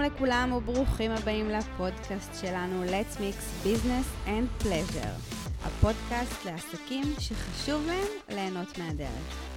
שלום לכולם וברוכים הבאים לפודקאסט שלנו Let's Mix Business and Pleasure, הפודקאסט לעסקים שחשוב להם ליהנות מהדרך.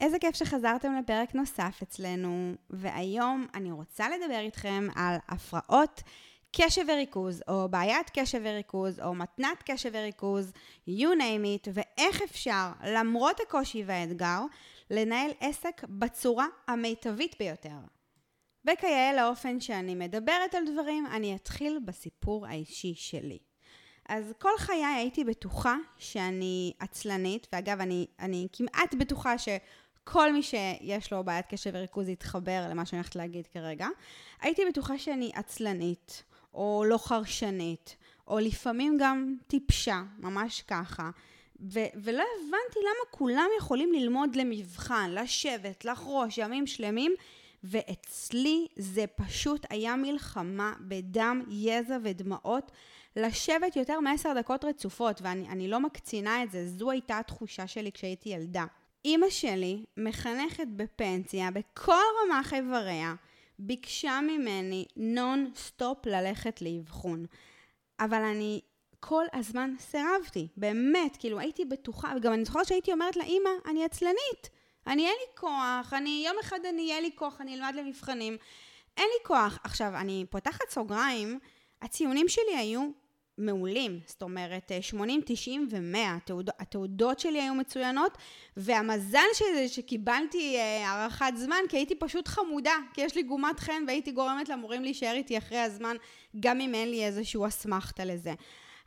איזה כיף שחזרתם לפרק נוסף אצלנו, והיום אני רוצה לדבר איתכם על הפרעות קשב וריכוז, או בעיית קשב וריכוז, או מתנת קשב וריכוז, you name it, ואיך אפשר, למרות הקושי והאתגר, לנהל עסק בצורה המיטבית ביותר. וכיאה לאופן שאני מדברת על דברים, אני אתחיל בסיפור האישי שלי. אז כל חיי הייתי בטוחה שאני עצלנית, ואגב, אני, אני כמעט בטוחה שכל מי שיש לו בעיית קשב וריכוז יתחבר למה שאני הולכת להגיד כרגע. הייתי בטוחה שאני עצלנית, או לא חרשנית, או לפעמים גם טיפשה, ממש ככה. ו- ולא הבנתי למה כולם יכולים ללמוד למבחן, לשבת, לחרוש ימים שלמים, ואצלי זה פשוט היה מלחמה בדם, יזע ודמעות, לשבת יותר מעשר דקות רצופות, ואני לא מקצינה את זה, זו הייתה התחושה שלי כשהייתי ילדה. אימא שלי, מחנכת בפנסיה, בכל רמ"ח איבריה, ביקשה ממני נון סטופ ללכת לאבחון. אבל אני כל הזמן סירבתי, באמת, כאילו הייתי בטוחה, וגם אני זוכרת שהייתי אומרת לאימא, אני עצלנית, אני אין לי כוח, אני יום אחד אני יהיה לי כוח, אני אלמד למבחנים, אין לי כוח. עכשיו, אני פותחת סוגריים, הציונים שלי היו מעולים, זאת אומרת 80, 90 ו-100, התעוד, התעודות שלי היו מצוינות, והמזל שלי שקיבלתי אה, הארכת זמן, כי הייתי פשוט חמודה, כי יש לי גומת חן והייתי גורמת למורים להישאר איתי אחרי הזמן, גם אם אין לי איזשהו אסמכתה לזה.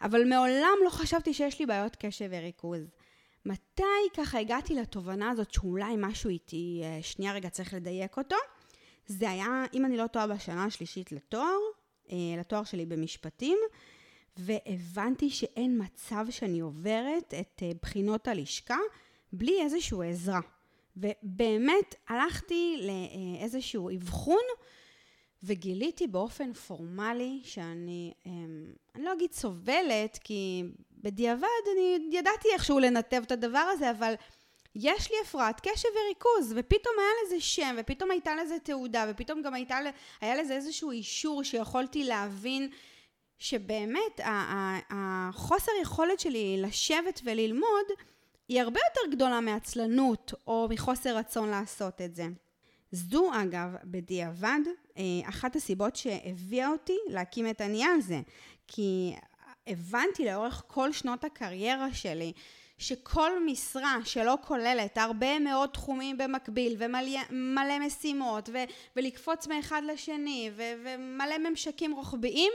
אבל מעולם לא חשבתי שיש לי בעיות קשב וריכוז. מתי ככה הגעתי לתובנה הזאת שאולי משהו איתי, אה, שנייה רגע צריך לדייק אותו? זה היה, אם אני לא טועה, בשנה השלישית לתואר, אה, לתואר שלי במשפטים. והבנתי שאין מצב שאני עוברת את אה, בחינות הלשכה בלי איזושהי עזרה. ובאמת הלכתי לאיזשהו אבחון וגיליתי באופן פורמלי שאני, אמ, אני לא אגיד סובלת, כי בדיעבד אני ידעתי איכשהו לנתב את הדבר הזה, אבל יש לי הפרעת קשב וריכוז, ופתאום היה לזה שם, ופתאום הייתה לזה תעודה, ופתאום גם הייתה, היה לזה איזשהו אישור שיכולתי להבין שבאמת החוסר יכולת שלי לשבת וללמוד היא הרבה יותר גדולה מעצלנות או מחוסר רצון לעשות את זה. זו אגב, בדיעבד, אחת הסיבות שהביאה אותי להקים את הנייר הזה, כי הבנתי לאורך כל שנות הקריירה שלי שכל משרה שלא כוללת הרבה מאוד תחומים במקביל ומלא משימות ו- ולקפוץ מאחד לשני ו- ומלא ממשקים רוחביים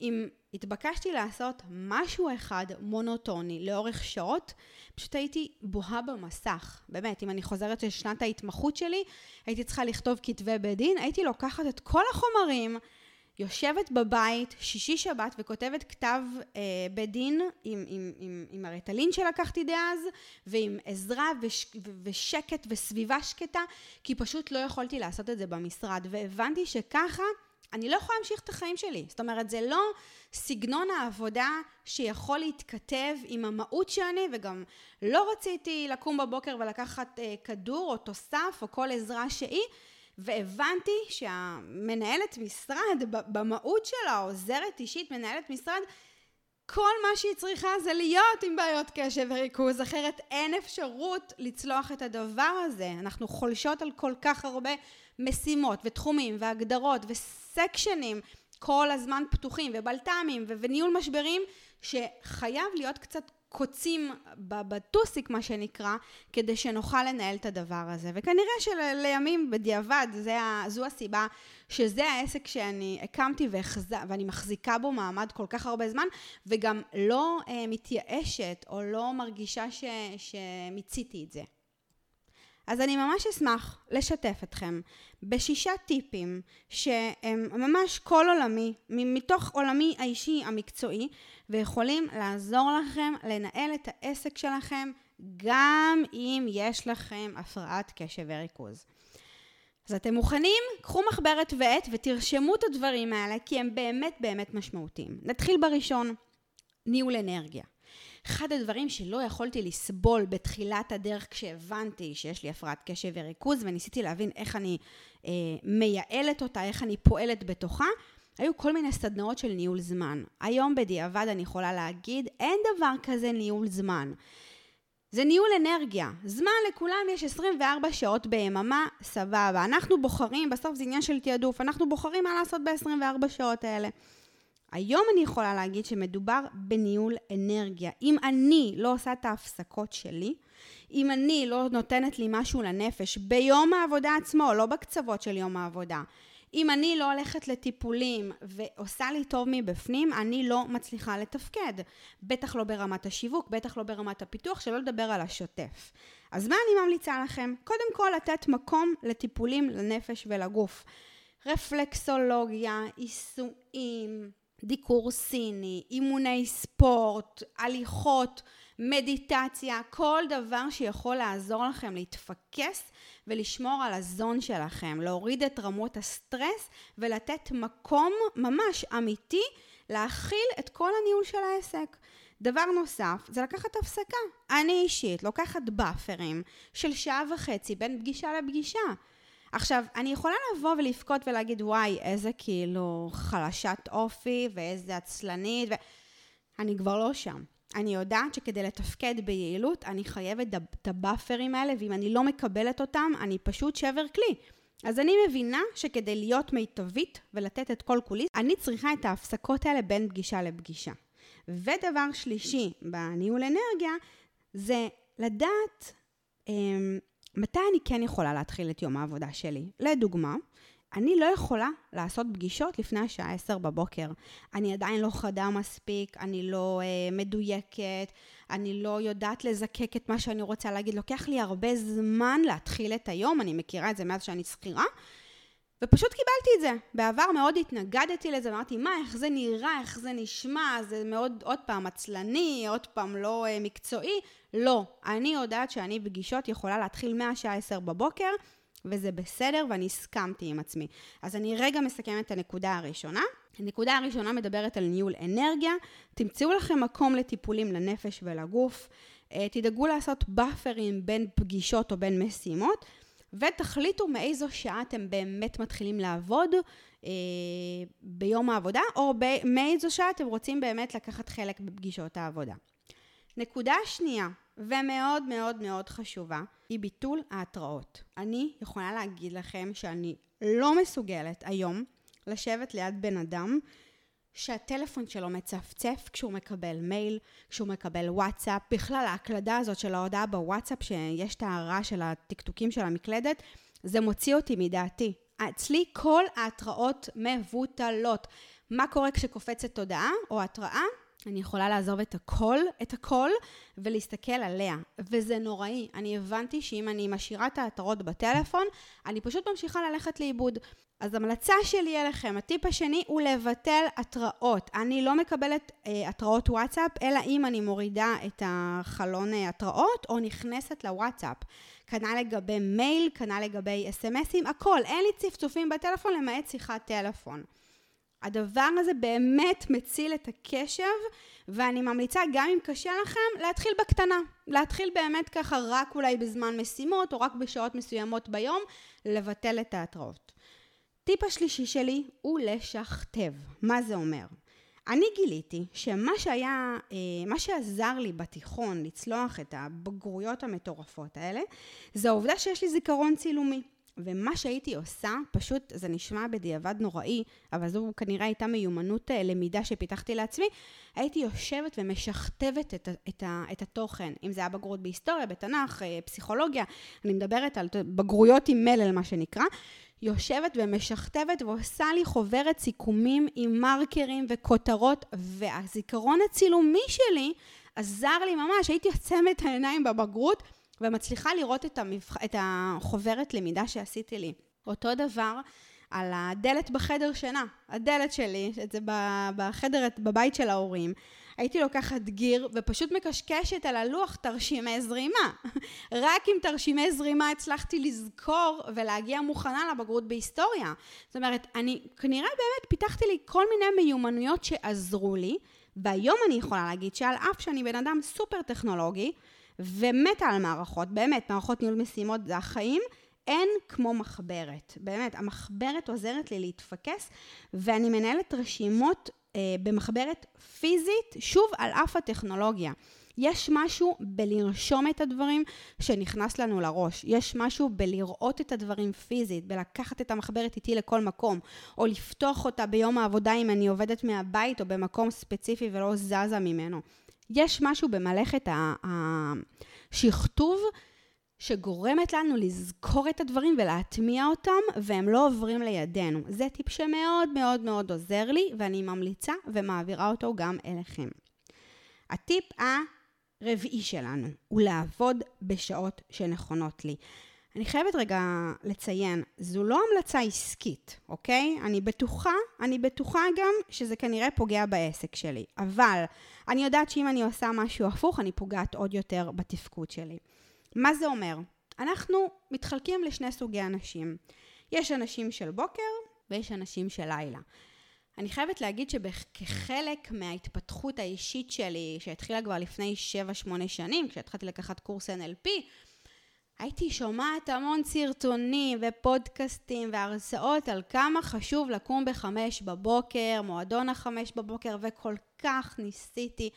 אם התבקשתי לעשות משהו אחד מונוטוני לאורך שעות, פשוט הייתי בוהה במסך. באמת, אם אני חוזרת לשנת ההתמחות שלי, הייתי צריכה לכתוב כתבי בית דין, הייתי לוקחת את כל החומרים, יושבת בבית, שישי שבת, וכותבת כתב אה, בית דין עם, עם, עם, עם הרטלין שלקחתי דאז, ועם עזרה וש, ושקט וסביבה שקטה, כי פשוט לא יכולתי לעשות את זה במשרד. והבנתי שככה אני לא יכולה להמשיך את החיים שלי. זאת אומרת, זה לא סגנון העבודה שיכול להתכתב עם המהות שאני, וגם לא רציתי לקום בבוקר ולקחת אה, כדור או תוסף או כל עזרה שהיא, והבנתי שהמנהלת משרד, במהות שלה, עוזרת אישית, מנהלת משרד, כל מה שהיא צריכה זה להיות עם בעיות קשב וריכוז, אחרת אין אפשרות לצלוח את הדבר הזה. אנחנו חולשות על כל כך הרבה משימות ותחומים והגדרות וסקשנים כל הזמן פתוחים ובלת"מים וניהול משברים, שחייב להיות קצת קוצים בטוסיק, מה שנקרא, כדי שנוכל לנהל את הדבר הזה. וכנראה שלימים, בדיעבד, זה, זו הסיבה שזה העסק שאני הקמתי והחז... ואני מחזיקה בו מעמד כל כך הרבה זמן, וגם לא אה, מתייאשת או לא מרגישה ש... שמיציתי את זה. אז אני ממש אשמח לשתף אתכם בשישה טיפים שהם ממש כל עולמי, מתוך עולמי האישי המקצועי, ויכולים לעזור לכם לנהל את העסק שלכם גם אם יש לכם הפרעת קשב וריכוז. אז אתם מוכנים? קחו מחברת ועט ותרשמו את הדברים האלה, כי הם באמת באמת משמעותיים. נתחיל בראשון, ניהול אנרגיה. אחד הדברים שלא יכולתי לסבול בתחילת הדרך כשהבנתי שיש לי הפרעת קשב וריכוז וניסיתי להבין איך אני אה, מייעלת אותה, איך אני פועלת בתוכה, היו כל מיני סדנאות של ניהול זמן. היום בדיעבד אני יכולה להגיד, אין דבר כזה ניהול זמן. זה ניהול אנרגיה. זמן לכולם יש 24 שעות ביממה, סבבה. אנחנו בוחרים, בסוף זה עניין של תעדוף, אנחנו בוחרים מה לעשות ב-24 שעות האלה. היום אני יכולה להגיד שמדובר בניהול אנרגיה. אם אני לא עושה את ההפסקות שלי, אם אני לא נותנת לי משהו לנפש ביום העבודה עצמו, לא בקצוות של יום העבודה, אם אני לא הולכת לטיפולים ועושה לי טוב מבפנים, אני לא מצליחה לתפקד. בטח לא ברמת השיווק, בטח לא ברמת הפיתוח, שלא לדבר על השוטף. אז מה אני ממליצה לכם? קודם כל לתת מקום לטיפולים לנפש ולגוף. רפלקסולוגיה, עיסויים, דיקור סיני, אימוני ספורט, הליכות, מדיטציה, כל דבר שיכול לעזור לכם להתפקס ולשמור על הזון שלכם, להוריד את רמות הסטרס ולתת מקום ממש אמיתי להכיל את כל הניהול של העסק. דבר נוסף, זה לקחת הפסקה. אני אישית לוקחת באפרים של שעה וחצי בין פגישה לפגישה. עכשיו, אני יכולה לבוא ולבכות ולהגיד, וואי, איזה כאילו חלשת אופי ואיזה עצלנית, ו... אני כבר לא שם. אני יודעת שכדי לתפקד ביעילות, אני חייבת את הבאפרים האלה, ואם אני לא מקבלת אותם, אני פשוט שבר כלי. אז אני מבינה שכדי להיות מיטבית ולתת את כל כולי, אני צריכה את ההפסקות האלה בין פגישה לפגישה. ודבר שלישי בניהול אנרגיה, זה לדעת אמ, מתי אני כן יכולה להתחיל את יום העבודה שלי. לדוגמה, אני לא יכולה לעשות פגישות לפני השעה 10 בבוקר. אני עדיין לא חדה מספיק, אני לא אה, מדויקת, אני לא יודעת לזקק את מה שאני רוצה להגיד. לוקח לי הרבה זמן להתחיל את היום, אני מכירה את זה מאז שאני שכירה, ופשוט קיבלתי את זה. בעבר מאוד התנגדתי לזה, אמרתי, מה, איך זה נראה, איך זה נשמע, זה מאוד, עוד פעם, עצלני, עוד פעם, לא אה, מקצועי. לא, אני יודעת שאני פגישות יכולה להתחיל מהשעה 10 בבוקר, וזה בסדר, ואני הסכמתי עם עצמי. אז אני רגע מסכמת את הנקודה הראשונה. הנקודה הראשונה מדברת על ניהול אנרגיה. תמצאו לכם מקום לטיפולים לנפש ולגוף. אה, תדאגו לעשות באפרים בין פגישות או בין משימות. ותחליטו מאיזו שעה אתם באמת מתחילים לעבוד אה, ביום העבודה, או ב- מאיזו שעה אתם רוצים באמת לקחת חלק בפגישות העבודה. נקודה שנייה, ומאוד מאוד מאוד חשובה, היא ביטול ההתראות. אני יכולה להגיד לכם שאני לא מסוגלת היום לשבת ליד בן אדם שהטלפון שלו מצפצף כשהוא מקבל מייל, כשהוא מקבל וואטסאפ, בכלל ההקלדה הזאת של ההודעה בוואטסאפ, שיש את הרעש של הטקטוקים של המקלדת, זה מוציא אותי מדעתי. אצלי כל ההתראות מבוטלות. מה קורה כשקופצת הודעה או התראה? אני יכולה לעזוב את הכל, את הכל, ולהסתכל עליה. וזה נוראי. אני הבנתי שאם אני משאירה את ההתראות בטלפון, אני פשוט ממשיכה ללכת לאיבוד. אז המלצה שלי אליכם, הטיפ השני הוא לבטל התראות. אני לא מקבלת אה, התראות וואטסאפ, אלא אם אני מורידה את החלון אה, התראות או נכנסת לוואטסאפ. כנ"ל לגבי מייל, כנ"ל לגבי אס.אם.אסים, הכל. אין לי צפצופים בטלפון למעט שיחת טלפון. הדבר הזה באמת מציל את הקשב, ואני ממליצה, גם אם קשה לכם, להתחיל בקטנה. להתחיל באמת ככה רק אולי בזמן משימות, או רק בשעות מסוימות ביום, לבטל את ההתראות. טיפ השלישי שלי הוא לשכתב. מה זה אומר? אני גיליתי שמה שהיה, אה, מה שעזר לי בתיכון לצלוח את הבגרויות המטורפות האלה, זה העובדה שיש לי זיכרון צילומי. ומה שהייתי עושה, פשוט זה נשמע בדיעבד נוראי, אבל זו כנראה הייתה מיומנות אה, למידה שפיתחתי לעצמי, הייתי יושבת ומשכתבת את, את, את התוכן, אם זה היה בגרות בהיסטוריה, בתנ"ך, אה, פסיכולוגיה, אני מדברת על בגרויות עם מלל מה שנקרא, יושבת ומשכתבת ועושה לי חוברת סיכומים עם מרקרים וכותרות, והזיכרון הצילומי שלי עזר לי ממש, הייתי עוצמת העיניים בבגרות. ומצליחה לראות את, המבח... את החוברת למידה שעשיתי לי. אותו דבר על הדלת בחדר שינה, הדלת שלי, זה בחדר, בבית של ההורים. הייתי לוקחת גיר ופשוט מקשקשת על הלוח תרשימי זרימה. רק עם תרשימי זרימה הצלחתי לזכור ולהגיע מוכנה לבגרות בהיסטוריה. זאת אומרת, אני כנראה באמת פיתחתי לי כל מיני מיומנויות שעזרו לי, והיום אני יכולה להגיד שעל אף שאני בן אדם סופר טכנולוגי, ומתה על מערכות, באמת, מערכות ניהול משימות זה החיים, אין כמו מחברת. באמת, המחברת עוזרת לי להתפקס, ואני מנהלת רשימות אה, במחברת פיזית, שוב, על אף הטכנולוגיה. יש משהו בלרשום את הדברים שנכנס לנו לראש. יש משהו בלראות את הדברים פיזית, בלקחת את המחברת איתי לכל מקום, או לפתוח אותה ביום העבודה אם אני עובדת מהבית או במקום ספציפי ולא זזה ממנו. יש משהו במלאכת השכתוב שגורמת לנו לזכור את הדברים ולהטמיע אותם, והם לא עוברים לידינו. זה טיפ שמאוד מאוד מאוד עוזר לי, ואני ממליצה ומעבירה אותו גם אליכם. הטיפ הרביעי שלנו הוא לעבוד בשעות שנכונות לי. אני חייבת רגע לציין, זו לא המלצה עסקית, אוקיי? אני בטוחה, אני בטוחה גם שזה כנראה פוגע בעסק שלי, אבל אני יודעת שאם אני עושה משהו הפוך, אני פוגעת עוד יותר בתפקוד שלי. מה זה אומר? אנחנו מתחלקים לשני סוגי אנשים. יש אנשים של בוקר ויש אנשים של לילה. אני חייבת להגיד שכחלק מההתפתחות האישית שלי, שהתחילה כבר לפני 7-8 שנים, כשהתחלתי לקחת קורס NLP, הייתי שומעת המון סרטונים ופודקאסטים והרצאות על כמה חשוב לקום בחמש בבוקר, מועדון החמש בבוקר, וכל כך ניסיתי.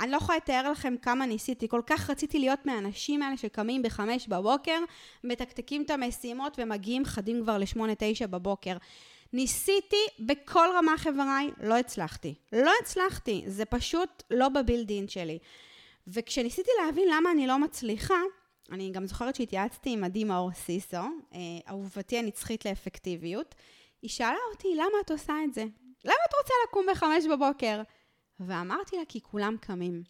אני לא יכולה לתאר לכם כמה ניסיתי, כל כך רציתי להיות מהאנשים האלה שקמים בחמש בבוקר, מתקתקים את המשימות ומגיעים חדים כבר לשמונה, תשע בבוקר. ניסיתי בכל רמה חבריי, לא הצלחתי. לא הצלחתי, זה פשוט לא בבילדין שלי. וכשניסיתי להבין למה אני לא מצליחה, אני גם זוכרת שהתייעצתי עם עדי מאור סיסו, אה, אהובתי הנצחית לאפקטיביות. היא שאלה אותי, למה את עושה את זה? למה את רוצה לקום בחמש בבוקר? ואמרתי לה, כי כולם קמים.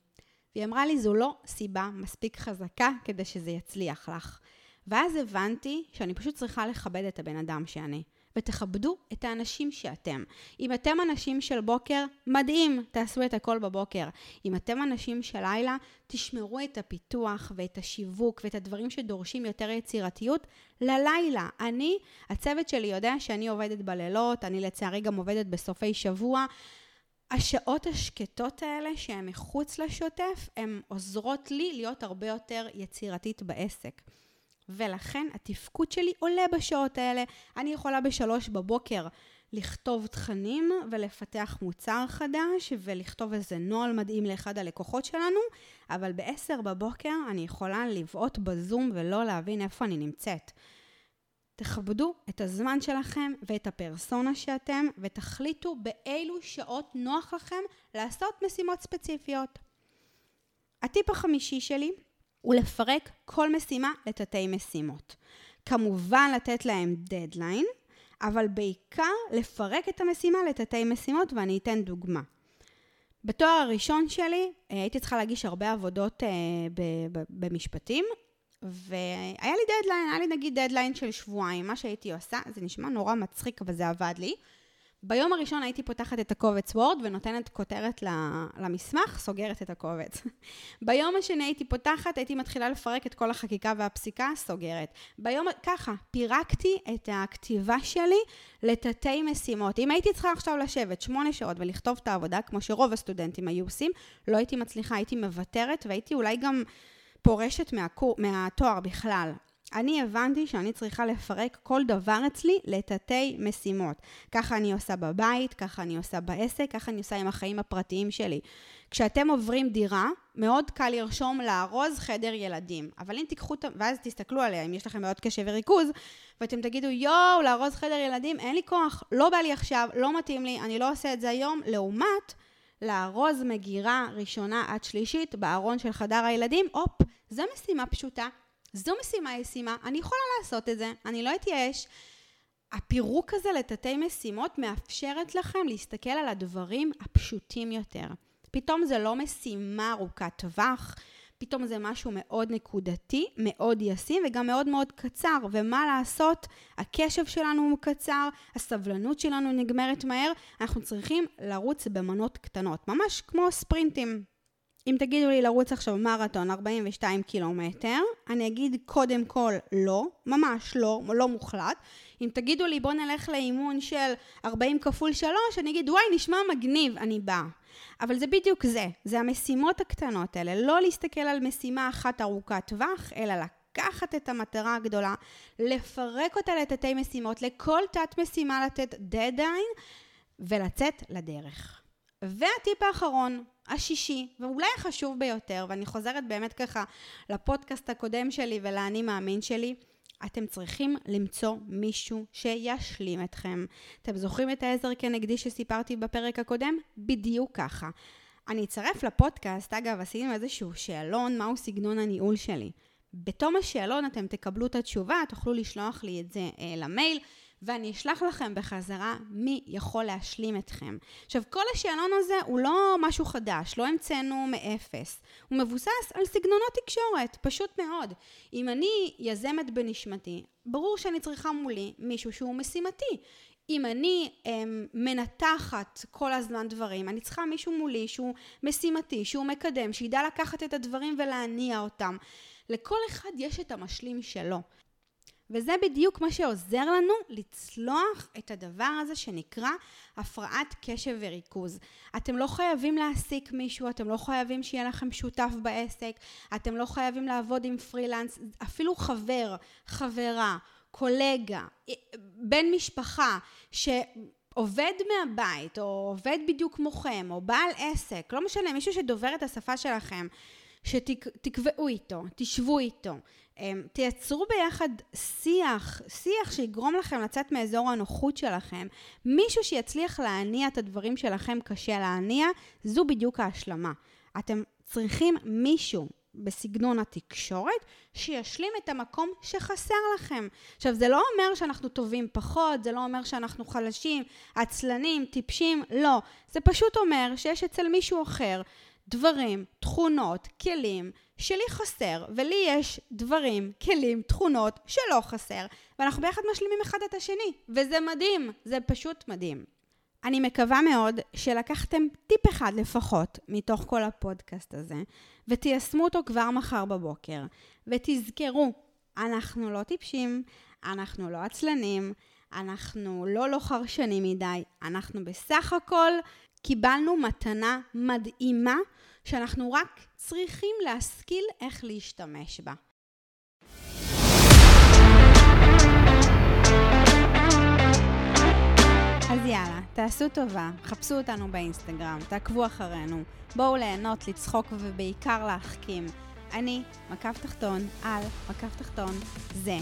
והיא אמרה לי, זו לא סיבה מספיק חזקה כדי שזה יצליח לך. ואז הבנתי שאני פשוט צריכה לכבד את הבן אדם שאני. ותכבדו את האנשים שאתם. אם אתם אנשים של בוקר, מדהים, תעשו את הכל בבוקר. אם אתם אנשים של לילה, תשמרו את הפיתוח ואת השיווק ואת הדברים שדורשים יותר יצירתיות ללילה. אני, הצוות שלי יודע שאני עובדת בלילות, אני לצערי גם עובדת בסופי שבוע. השעות השקטות האלה שהן מחוץ לשוטף, הן עוזרות לי להיות הרבה יותר יצירתית בעסק. ולכן התפקוד שלי עולה בשעות האלה. אני יכולה בשלוש בבוקר לכתוב תכנים ולפתח מוצר חדש ולכתוב איזה נוהל מדהים לאחד הלקוחות שלנו, אבל בעשר בבוקר אני יכולה לבעוט בזום ולא להבין איפה אני נמצאת. תכבדו את הזמן שלכם ואת הפרסונה שאתם ותחליטו באילו שעות נוח לכם לעשות משימות ספציפיות. הטיפ החמישי שלי הוא לפרק כל משימה לתתי משימות. כמובן לתת להם דדליין, אבל בעיקר לפרק את המשימה לתתי משימות, ואני אתן דוגמה. בתואר הראשון שלי אה, הייתי צריכה להגיש הרבה עבודות אה, במשפטים, והיה לי דדליין, היה לי נגיד דדליין של שבועיים. מה שהייתי עושה, זה נשמע נורא מצחיק, אבל זה עבד לי. ביום הראשון הייתי פותחת את הקובץ וורד ונותנת כותרת למסמך, סוגרת את הקובץ. ביום השני הייתי פותחת, הייתי מתחילה לפרק את כל החקיקה והפסיקה, סוגרת. ביום, ככה, פירקתי את הכתיבה שלי לתתי משימות. אם הייתי צריכה עכשיו לשבת שמונה שעות ולכתוב את העבודה, כמו שרוב הסטודנטים היו עושים, לא הייתי מצליחה, הייתי מוותרת והייתי אולי גם פורשת מהקור, מהתואר בכלל. אני הבנתי שאני צריכה לפרק כל דבר אצלי לתתי משימות. ככה אני עושה בבית, ככה אני עושה בעסק, ככה אני עושה עם החיים הפרטיים שלי. כשאתם עוברים דירה, מאוד קל לרשום לארוז חדר ילדים. אבל אם תיקחו, ואז תסתכלו עליה, אם יש לכם מאוד קשב וריכוז, ואתם תגידו, יואו, לארוז חדר ילדים, אין לי כוח, לא בא לי עכשיו, לא מתאים לי, אני לא עושה את זה היום, לעומת לארוז מגירה ראשונה עד שלישית בארון של חדר הילדים, הופ, זו משימה פשוטה. זו משימה ישימה, אני יכולה לעשות את זה, אני לא אתייאש. הפירוק הזה לתתי משימות מאפשרת לכם להסתכל על הדברים הפשוטים יותר. פתאום זה לא משימה ארוכת טווח, פתאום זה משהו מאוד נקודתי, מאוד ישים וגם מאוד מאוד קצר. ומה לעשות, הקשב שלנו הוא קצר, הסבלנות שלנו נגמרת מהר, אנחנו צריכים לרוץ במנות קטנות, ממש כמו ספרינטים. אם תגידו לי לרוץ עכשיו מרתון 42 קילומטר, אני אגיד קודם כל לא, ממש לא, לא מוחלט. אם תגידו לי בוא נלך לאימון של 40 כפול 3, אני אגיד וואי נשמע מגניב, אני באה. אבל זה בדיוק זה, זה המשימות הקטנות האלה, לא להסתכל על משימה אחת ארוכת טווח, אלא לקחת את המטרה הגדולה, לפרק אותה לתתי משימות, לכל תת משימה לתת דדליין, ולצאת לדרך. והטיפ האחרון, השישי, ואולי החשוב ביותר, ואני חוזרת באמת ככה לפודקאסט הקודם שלי ולאני מאמין שלי, אתם צריכים למצוא מישהו שישלים אתכם. אתם זוכרים את העזר כנגדי שסיפרתי בפרק הקודם? בדיוק ככה. אני אצרף לפודקאסט, אגב, עשינו איזשהו שאלון, מהו סגנון הניהול שלי. בתום השאלון אתם תקבלו את התשובה, תוכלו לשלוח לי את זה אה, למייל. ואני אשלח לכם בחזרה מי יכול להשלים אתכם. עכשיו, כל השאלון הזה הוא לא משהו חדש, לא המצאנו מאפס. הוא מבוסס על סגנונות תקשורת, פשוט מאוד. אם אני יזמת בנשמתי, ברור שאני צריכה מולי מישהו שהוא משימתי. אם אני אמ, מנתחת כל הזמן דברים, אני צריכה מישהו מולי שהוא משימתי, שהוא מקדם, שידע לקחת את הדברים ולהניע אותם. לכל אחד יש את המשלים שלו. וזה בדיוק מה שעוזר לנו לצלוח את הדבר הזה שנקרא הפרעת קשב וריכוז. אתם לא חייבים להעסיק מישהו, אתם לא חייבים שיהיה לכם שותף בעסק, אתם לא חייבים לעבוד עם פרילנס, אפילו חבר, חברה, קולגה, בן משפחה, שעובד מהבית, או עובד בדיוק כמוכם, או בעל עסק, לא משנה, מישהו שדובר את השפה שלכם, שתקבעו איתו, תשבו איתו, תייצרו ביחד שיח, שיח שיגרום לכם לצאת מאזור הנוחות שלכם. מישהו שיצליח להניע את הדברים שלכם קשה להניע, זו בדיוק ההשלמה. אתם צריכים מישהו בסגנון התקשורת, שישלים את המקום שחסר לכם. עכשיו, זה לא אומר שאנחנו טובים פחות, זה לא אומר שאנחנו חלשים, עצלנים, טיפשים, לא. זה פשוט אומר שיש אצל מישהו אחר דברים, תכונות, כלים שלי חסר, ולי יש דברים, כלים, תכונות שלא חסר, ואנחנו ביחד משלימים אחד את השני, וזה מדהים, זה פשוט מדהים. אני מקווה מאוד שלקחתם טיפ אחד לפחות מתוך כל הפודקאסט הזה, ותיישמו אותו כבר מחר בבוקר, ותזכרו, אנחנו לא טיפשים, אנחנו לא עצלנים, אנחנו לא לא חרשנים מדי, אנחנו בסך הכל קיבלנו מתנה מדהימה שאנחנו רק צריכים להשכיל איך להשתמש בה. אז יאללה, תעשו טובה, חפשו אותנו באינסטגרם, תעקבו אחרינו, בואו ליהנות, לצחוק ובעיקר להחכים. אני, מקף תחתון, על מקף תחתון, זה.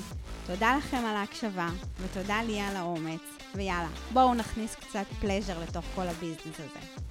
תודה לכם על ההקשבה, ותודה לי על האומץ, ויאללה, בואו נכניס קצת פלז'ר לתוך כל הביזנס הזה.